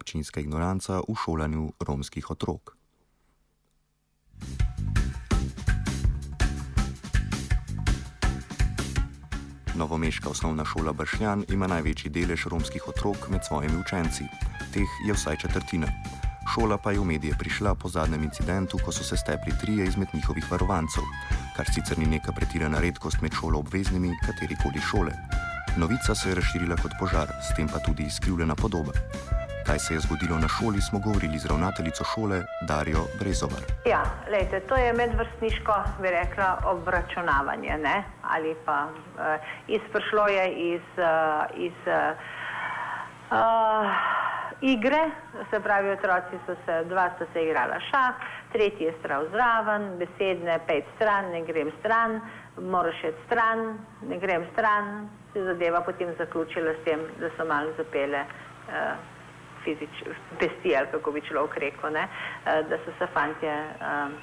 občinska ignoranca v šolanju romskih otrok. Novomeška osnovna šola Bršljan ima največji delež romskih otrok med svojimi učenci. Teh je vsaj četrtina. Šola pa je v medije prišla po zadnjem incidentu, ko so se stepli trije izmed njihovih varovancev, kar sicer ni neka pretirana redkost med šolo obveznimi katerikoli šole. Novica se je razširila kot požar, s tem pa tudi izkrivljena podoba. Kaj se je zgodilo na šoli, smo govorili z ravnateljico šole Darijo Brezovar. Ja, lejte, to je medvrstniško, bi rekla, obračunavanje. Ne? Ali pa uh, izprišlo je iz, uh, iz uh, uh, igre, se pravi, otroci so se, dva sta se igrala šah, tretji je stral zraven, besedne, pet stran, ne grem stran, moraš iti stran, ne grem stran, se zadeva potem zaključila s tem, da so malo zapele. Uh, fizič, pesti, ali kako bi človek rekel, ne, eh, da so se fantje um,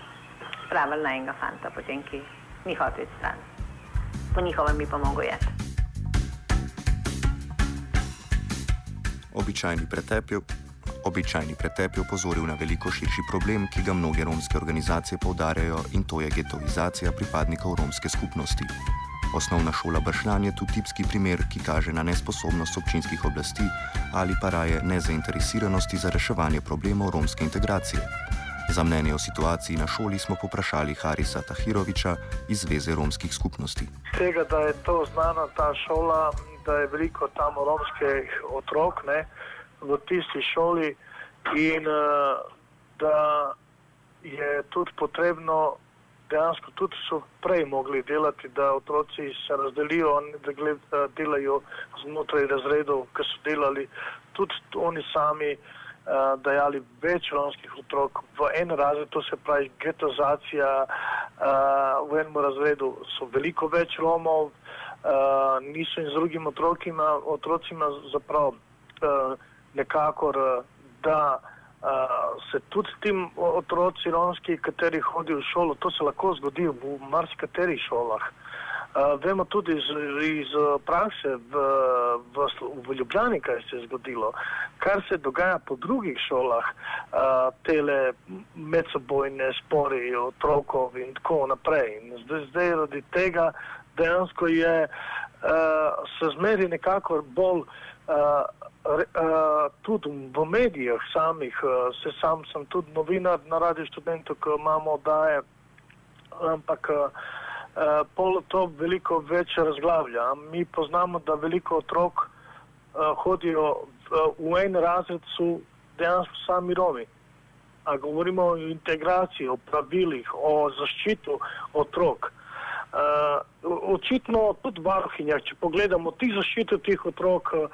spravili na enega fanta, potem ki ni hotel iti stran. Po njihovem mi pa mogo je. Običajni pretep je. Običajni pretep je opozoril na veliko širši problem, ki ga mnoge romske organizacije poudarjajo, in to je getoizacija pripadnikov romske skupnosti. Osnovna šola Bršljan je tu tipski primer, ki kaže na nesposobnost občinskih oblasti ali pa raje nezainteresiranosti za reševanje problemov romske integracije. Za mnenje o situaciji na šoli smo poprašali Harisa Tahiroviča iz Zveze romskih skupnosti. Tega, da je to znana ta šola, da je veliko tam romskih otrok ne, v tisti šoli in uh, da je tudi potrebno dejansko tudi so prej mogli delati, da otroci se razdelijo, da gled, delajo znotraj razredov, ki so delali. Tudi oni sami, uh, dajali več romskih otrok v en razred, to se pravi getozacija, uh, v enem razredu so veliko več Romov, uh, niso in z drugimi otrocima zaprav uh, nekakor, uh, da se tudi tim otroci romski, kateri hodijo v šolo, to se lahko zgodi v marsikaterih šolah. Uh, vemo tudi iz, iz prakse v, v, v Ljubljani, kaj se je zgodilo, kar se dogaja po drugih šolah, uh, tele medsebojne spori otrokov in tako naprej. In zdaj, zdaj radi tega dejansko je, uh, se zmeri nekako bolj uh, Uh, tudi v medijih samih, uh, se sam sem tudi novinar na radiu študentov, ki imamo oddaje, ampak uh, pol to veliko več razglavlja. Mi poznamo, da veliko otrok uh, hodijo v, v en razred, so dejansko sami Romi. A govorimo o integraciji, o pravilih, o zaščitu otrok. Uh, očitno tudi varuhinja, če pogledamo ti zaščito teh otrok, uh,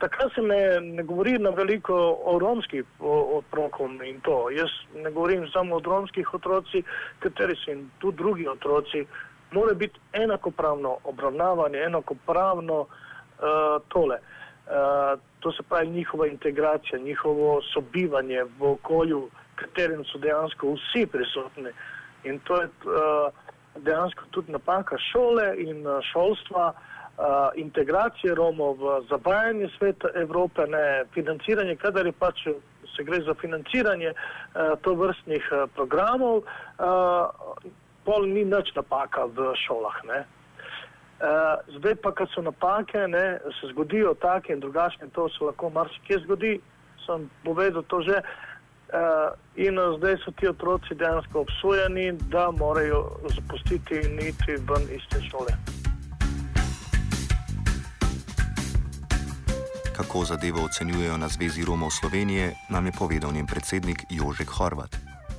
takrat se ne, ne govori na veliko o romskih otrokom in to. Jaz ne govorim samo o romskih otrocih, kateri so in tudi drugi otroci, mora biti enakopravno obravnavanje, enakopravno uh, tole. Uh, to se pravi njihova integracija, njihovo sobivanje v okolju, v katerem so dejansko vsi prisotni. In to je uh, dejansko tudi napaka šole in eh, šolstva, uh, integracije Romov v zavajanje sveta Evrope, ne financiranje, kadar je pač se gre za financiranje uh, to vrstnih uh, programov, uh, pol ni nič napaka v šolah. Ne. Zdaj pa, kad so napake, ne, se zgodijo take in drugačne, to se lahko marsikje zgodi, sem povedal to že, Uh, in zdaj so ti otroci dejansko obsojeni, da morajo zapustiti in iti ven iz te šole. Kako zadevo ocenjujejo na Zvezi Romov Slovenije, nam je povedal njen predsednik Jožek Horvat.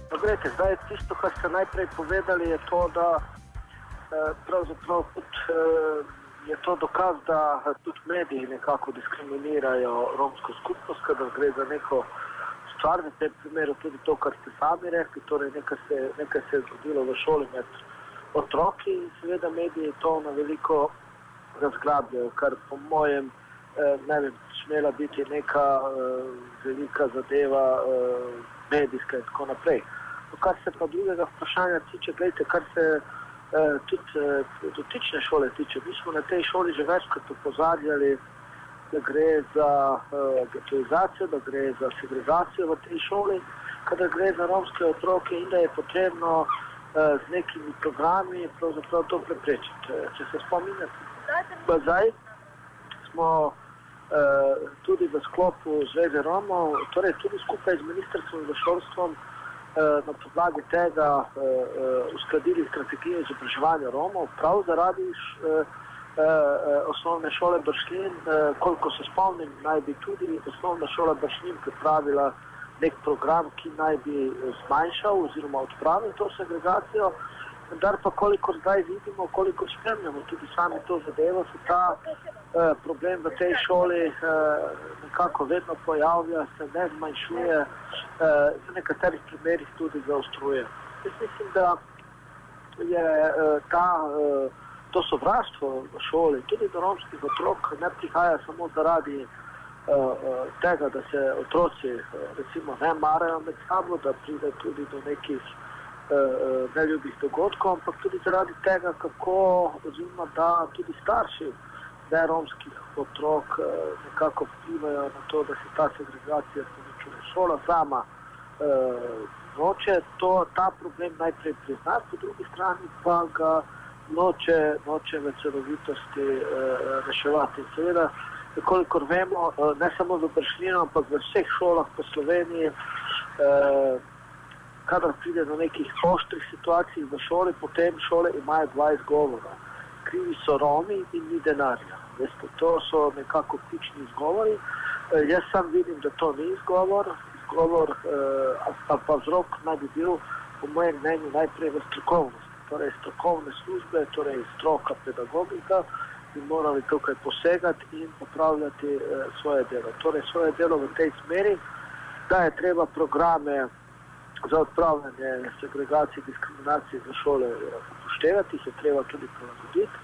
Poglejte, zdaj, tisto, kar ste najprej povedali, je to, da eh, tudi, eh, je to dokaz, da tudi mediji nekako diskriminirajo romsko skupnost, da gre za neko stvar, v tem primeru tudi to, kar ste sami rekli, torej nekaj se, nekaj se je zgodilo v šoli med otroki in seveda mediji to na veliko razglabljajo, kar po mojem eh, ne bi smela biti neka eh, velika zadeva eh, medijska in tako naprej. No, kar se pa drugega vprašanja tiče, gledajte, kar se eh, tudi eh, dotične šole tiče, mi smo na tej šoli že večkrat upozarjali, da gre za uh, getoizacijo, da gre za segregacijo v tej šoli, kadar gre za romske otroke in da je potrebno uh, z nekimi programi to preprečiti. Če se spomnite, zdaj smo uh, tudi v sklopu Zveze Romov, torej tudi skupaj z Ministrstvom za šolstvom, uh, na podlagi tega uh, uskladili strategijo izobraževanja Romov, prav zaradi Eh, eh, osnovne šole Bršlin, eh, koliko se spomnim, naj bi tudi osnovna šola Bršlin pripravila nek program, ki naj bi zmanjšal oziroma odpravil to segregacijo. Vendar pa koliko zdaj vidimo, koliko spremljamo tudi sami to zadevo, se ta eh, problem v tej šoli eh, nekako vedno pojavlja, se ne zmanjšuje, eh, v nekaterih primerih tudi zaostruje. Jaz mislim, da je eh, ta eh, to sovraštvo v šoli, tudi do romskih otrok, ne prihaja samo zaradi uh, tega, da se otroci uh, recimo, ne marajo med sabo, da pride tudi do nekih uh, neljubih dogodkov, ampak tudi zaradi tega, kako oziroma da tudi starši ne romskih otrok uh, nekako vplivajo na to, da se ta segregacija povečuje. Šola sama uh, noče to, ta problem najprej priznati, po drugi strani pa ga noče, noče v celovitosti uh, reševati. Seveda, kolikor vemo, uh, ne samo v Bršljinu, ampak v vseh šolah po Sloveniji, uh, kadar pride do nekih oštrih situacij v šoli, potem šole imajo dva izgovora. Krivi so Romi in ni denarja. Veste, to so nekako ključni izgovori. Uh, jaz sam vidim, da to ni izgovor. Izgovor, uh, pa vzrok naj bi bil, po mojem mnenju, najprej v strokovnosti torej strokovne službe, torej stroka pedagogika, bi morali tukaj posegati in popravljati eh, svoje delo. Torej svoje delo v tej smeri, da je treba programe za odpravljanje segregacije in diskriminacije za šole eh, upoštevati, jih je treba tudi prilagoditi.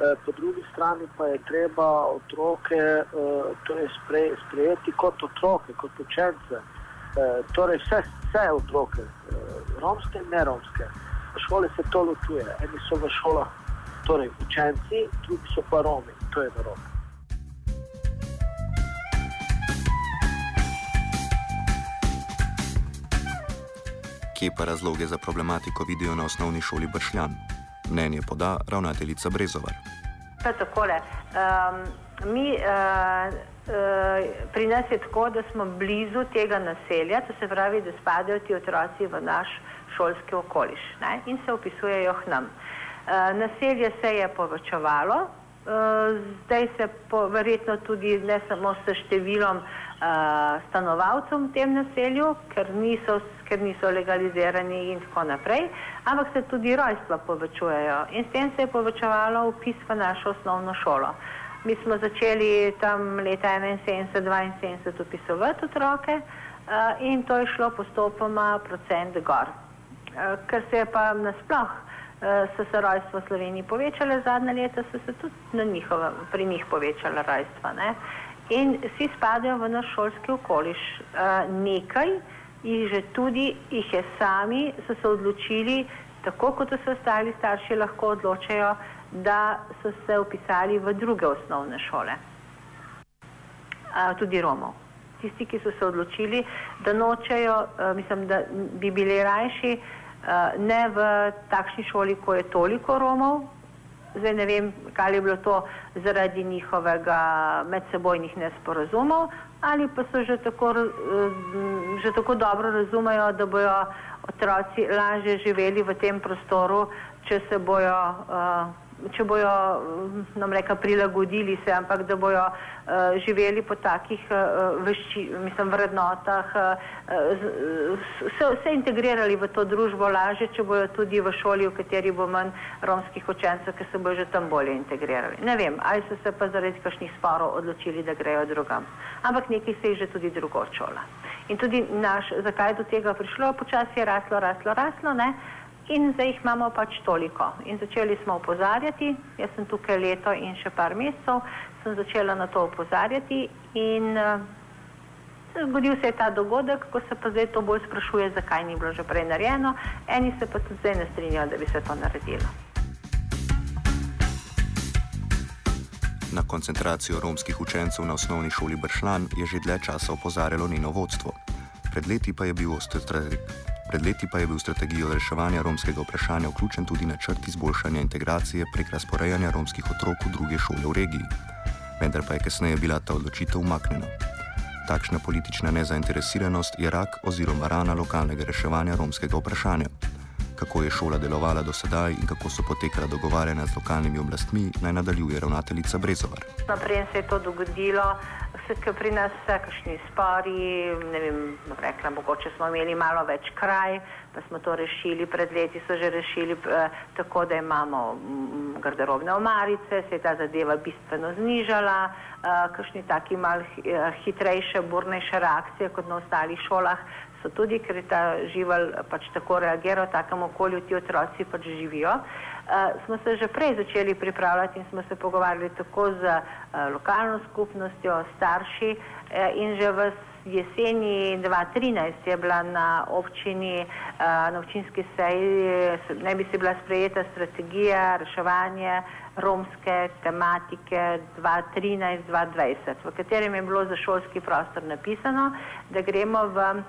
Eh, po drugi strani pa je treba otroke eh, torej sprejeti kot otroke, kot učence, torej vse, vse otroke, romske in neromske šole se to ločuje. Eni so v šolah, torej učenci, drugi so pa Romi. To je narobe. Kje pa razloge za problematiko vidijo na osnovni šoli Bršljan? Mnenje poda ravnateljica Brezovar. Takole, um, mi, uh, pri nas je tako, da smo blizu tega naselja, to se pravi, da spadajo ti otroci v naš šolski okoliš ne? in se upisujejo k nam. Uh, naselje se je povečevalo, uh, zdaj se po, verjetno tudi ne samo s številom uh, stanovalcev v tem naselju, ker niso, ker niso legalizirani in tako naprej, ampak se tudi rojstva povečujejo in s tem se je povečevalo upis v našo osnovno šolo. Mi smo začeli tam leta 1971-1972 upisovati otroke uh, in to je šlo postopoma procent gor. Eh, ker se je pa nasploh eh, so se rojstva v Sloveniji povečale zadnje leta, so se tudi na njihova, pri njih povečala rojstva. Ne? In vsi spadajo v naš šolski okoliš. Eh, nekaj jih že tudi, jih je sami, so se odločili, tako kot so ostali starši lahko odločajo, da so se upisali v druge osnovne šole. Tudi Romov. Tisti, ki so se odločili, da nočejo, mislim, da bi bili rajši, ne v takšni šoli, ko je toliko Romov. Zdaj ne vem, kaj je bilo to zaradi njihovega medsebojnih nesporazumov ali pa so že tako, že tako dobro razumejo, da bojo otroci lažje živeli v tem prostoru, če se bojo uh, če bojo nam reka prilagodili se, ampak da bojo uh, živeli po takih uh, vešči, mislim, vrednotah, uh, se, se integrirali v to družbo lažje, če bojo tudi v šoli, v kateri bo manj romskih učencev, ki se bojo že tam bolje integrirali. Ne vem, ali so se pa zaradi kakšnih sporov odločili, da grejo drugam. Ampak nekaj se jih že tudi drugo šola. In tudi naš, zakaj je do tega prišlo, počasi je raslo, raslo, raslo, ne? In zdaj jih imamo pač toliko. In začeli smo opozarjati, jaz sem tukaj leto in še par mesecev, sem začela na to opozarjati in uh, zgodil se je ta dogodek, ko se pa zdaj to bolj sprašuje, zakaj ni bilo že prej narejeno, eni se pa tudi zdaj ne strinjajo, da bi se to naredilo. Na koncentracijo romskih učencev na osnovni šoli Bršlan je že dlje časa opozarjalo njeno vodstvo. Pred leti pa je bil Pred leti pa je bil v strategijo reševanja romskega vprašanja vključen tudi načrt izboljšanja integracije prek razporejanja romskih otrok v druge šole v regiji. Vendar pa je kasneje bila ta odločitev umaknjena. Takšna politična nezainteresiranost je rak oziroma rana lokalnega reševanja romskega vprašanja kako je šola delovala do sedaj in kako so potekala dogovarjanja z lokalnimi oblastmi, naj nadaljuje ravnateljica Brezovar. Naprej se je to dogodilo, skupaj pri nas, kakšni spori, ne vem, rekla, mogoče smo imeli malo več kraj, pa smo to rešili, pred leti so že rešili eh, tako, da imamo mm, garderobne omarice, se je ta zadeva bistveno znižala, eh, kakšni taki mal eh, hitrejše, burnejše reakcije kot na ostalih šolah so tudi, ker je ta žival pač tako reagiral v takem okolju, ti otroci pač živijo. Uh, smo se že prej začeli pripravljati in smo se pogovarjali tako z uh, lokalno skupnostjo, starši uh, in že v jeseni 2013 je bila na občini, na občinski seji, ne bi se bila sprejeta strategija reševanja romske tematike 2013-2020, v katerem je bilo za šolski prostor napisano, da gremo v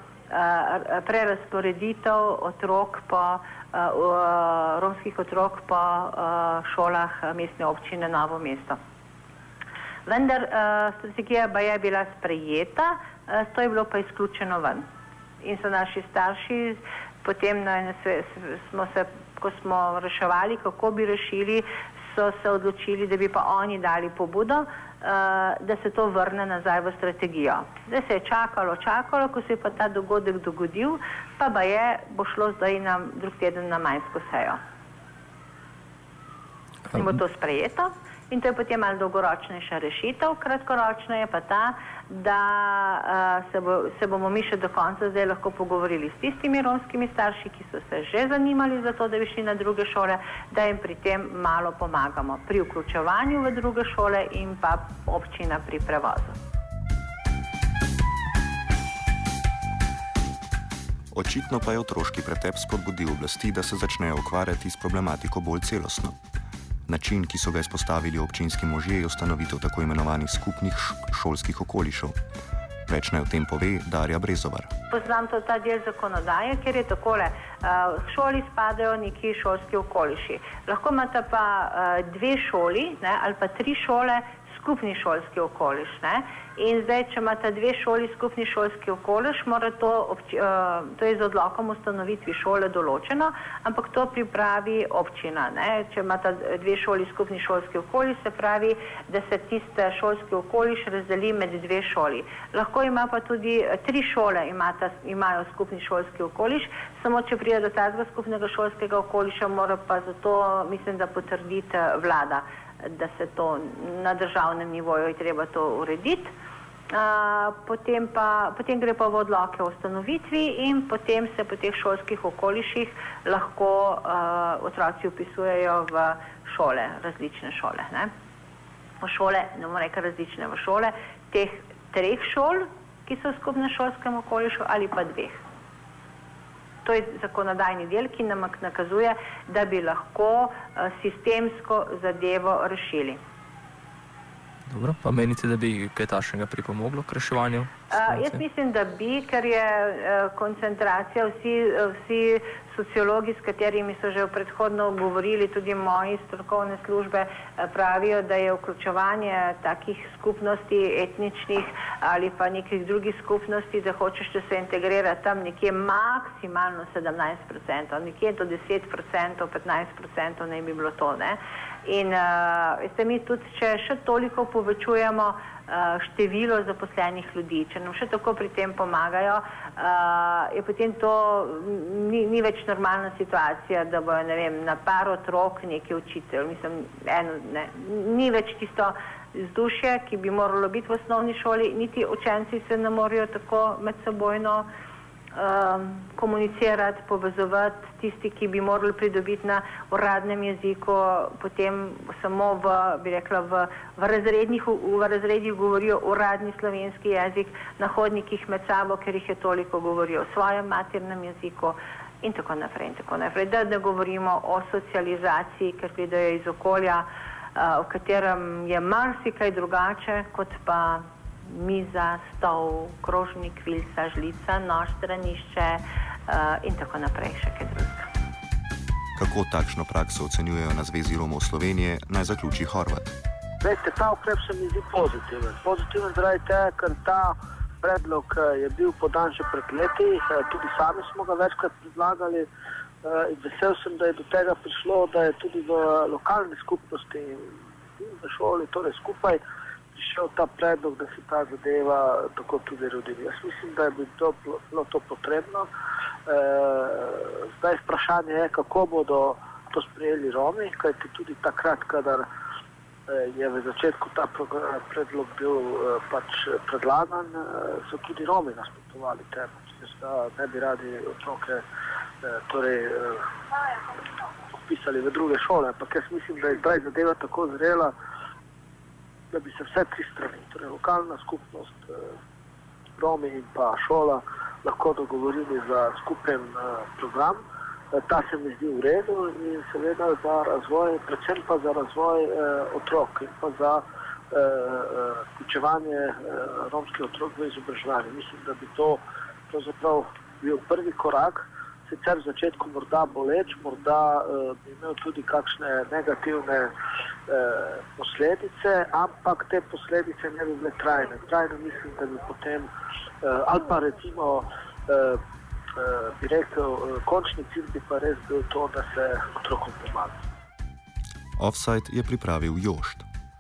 prerasporeditev otrok po, uh, romskih otrok po uh, šolah mestne občine Novo mesto. Vendar strategija pa je bila sprejeta, to je bilo pa izključeno ven. In so naši starši potem, na, smo se, ko smo reševali, kako bi rešili, so se odločili, da bi pa oni dali pobudo, uh, da se to vrne nazaj v strategijo. Zdaj se je čakalo, čakalo, ko se je pa ta dogodek dogodil, pa pa je, bo šlo zdaj na drug teden na majsko sejo. In bo to sprejeto in to je potem malo dolgoročnejša rešitev, kratkoročna je pa ta, da uh, se, bo, se bomo mi še do konca zdaj lahko pogovorili s tistimi romskimi starši, ki so se že zanimali za to, da bi šli na druge šole, da jim pri tem malo pomagamo pri vključevanju v druge šole in pa občina pri prevozu. Očitno pa je otroški pretep spodbudil oblasti, da se začnejo ukvarjati s problematiko bolj celostno. Način, ki so ga izpostavili občinski možje, je ustanovitev tako imenovanih skupnih šolskih okolišev. Več naj o tem pove Darja Brezovar. Poznam to ta del zakonodaje, ker je takole. V šoli spadajo neki šolski okoliši. Lahko imate pa dve šoli ne, ali pa tri šole, skupni šolski okoliš. Ne? In zdaj, če imate dve šoli skupni šolski okoliš, mora to, uh, to je z odlokom ustanovitvi šole določeno, ampak to pripravi občina. Ne? Če imate dve šoli skupni šolski okoliš, se pravi, da se tiste šolski okoliš razdeli med dve šoli. Lahko ima pa tudi eh, tri šole imata, imajo skupni šolski okoliš, samo če pride do tega skupnega šolskega okoliša, mora pa zato, mislim, da potrditi eh, vlada da se to na državnem nivoju je treba to urediti. Uh, potem, pa, potem gre pa v odloke o ustanovitvi in potem se po teh šolskih okoliših lahko uh, otroci upisujejo v šole, različne šole. Ne? V šole, ne bomo rekli različne, v šole teh treh šol, ki so v skupnem šolskem okolišu ali pa dveh. To je zakonodajni del, ki nam nakazuje, da bi lahko uh, sistemsko zadevo rešili. Dobro, pa menite, da bi kaj takšnega pripomoglo k reševanju? Uh, jaz mislim, da bi, ker je uh, koncentracija, vsi, vsi sociologi, s katerimi so že predhodno govorili, tudi moji strokovne službe, uh, pravijo, da je vključevanje takih skupnosti, etničnih ali pa nekih drugih skupnosti, da hočeš, da se integrira tam nekje maksimalno 17%, nekje do 10%, 15% ne bi bilo to. Ne? In uh, veste, mi tudi, če še toliko povečujemo število zaposlenih ljudi, če nam še tako pri tem pomagajo, uh, je potem to ni, ni več normalna situacija, da bojo vem, na par otrok neki učitelj. Mislim, eno, ne, ni več tisto vzdušje, ki bi moralo biti v osnovni šoli, niti učenci se ne morejo tako med sebojno um, komunicirati, povezovati tisti, ki bi morali pridobiti na uradnem jeziku, potem samo v, bi rekla, v, v, razrednih, v, v razredih govorijo uradni slovenski jezik, na hodnikih med sabo, ker jih je toliko govorijo o svojem maternem jeziku. In tako naprej, in tako naprej. Da ne govorimo o socializaciji, ker pridejo iz okolja, v katerem je marsikaj drugače kot pa miza, stol, krožnik, vilca, žlica, nož, stranišče in tako naprej še kaj drugega. Kako takšno prakso ocenjujejo na Zvezi Romov Slovenije, naj zaključi Horvat. Veste, ta ukrep se mi zdi pozitiven. Pozitiven zaradi tega, ker ta predlog je bil podan že pred leti, tudi sami smo ga večkrat predlagali. In vesel sem, da je do tega prišlo, da je tudi v lokalni skupnosti in v šoli, torej skupaj, prišel ta predlog, da se ta zadeva tako tudi rodi. Jaz mislim, da je bilo to potrebno. Zdaj vprašanje je, kako bodo to sprejeli Romi, kajti tudi takrat, kadar je v začetku ta predlog bil pač predlagan, so tudi Romi nasprotovali temu. Da ne bi radi otroke torej, upisali v druge šole, ampak jaz mislim, da je zdaj zadeva tako zrela, da bi se vse tri strani, torej lokalna skupnost, Romi in pa šola, lahko dogovorili za skupen program. Ta se mi zdi v redu in seveda za razvoj, predvsem pa za razvoj eh, otrok in pa za vključevanje eh, eh, romskih otrok v izobraževanje. Mislim, da bi to pravzaprav bil prvi korak, sicer v začetku morda boleč, morda eh, bi imel tudi kakšne negativne eh, posledice, ampak te posledice ne bi bile trajne. Trajno mislim, da bi potem eh, ali pa recimo eh, bi rekel, končni cilj bi pa res bil to, da se otrokom pomaga. Offside je pripravil Jošt.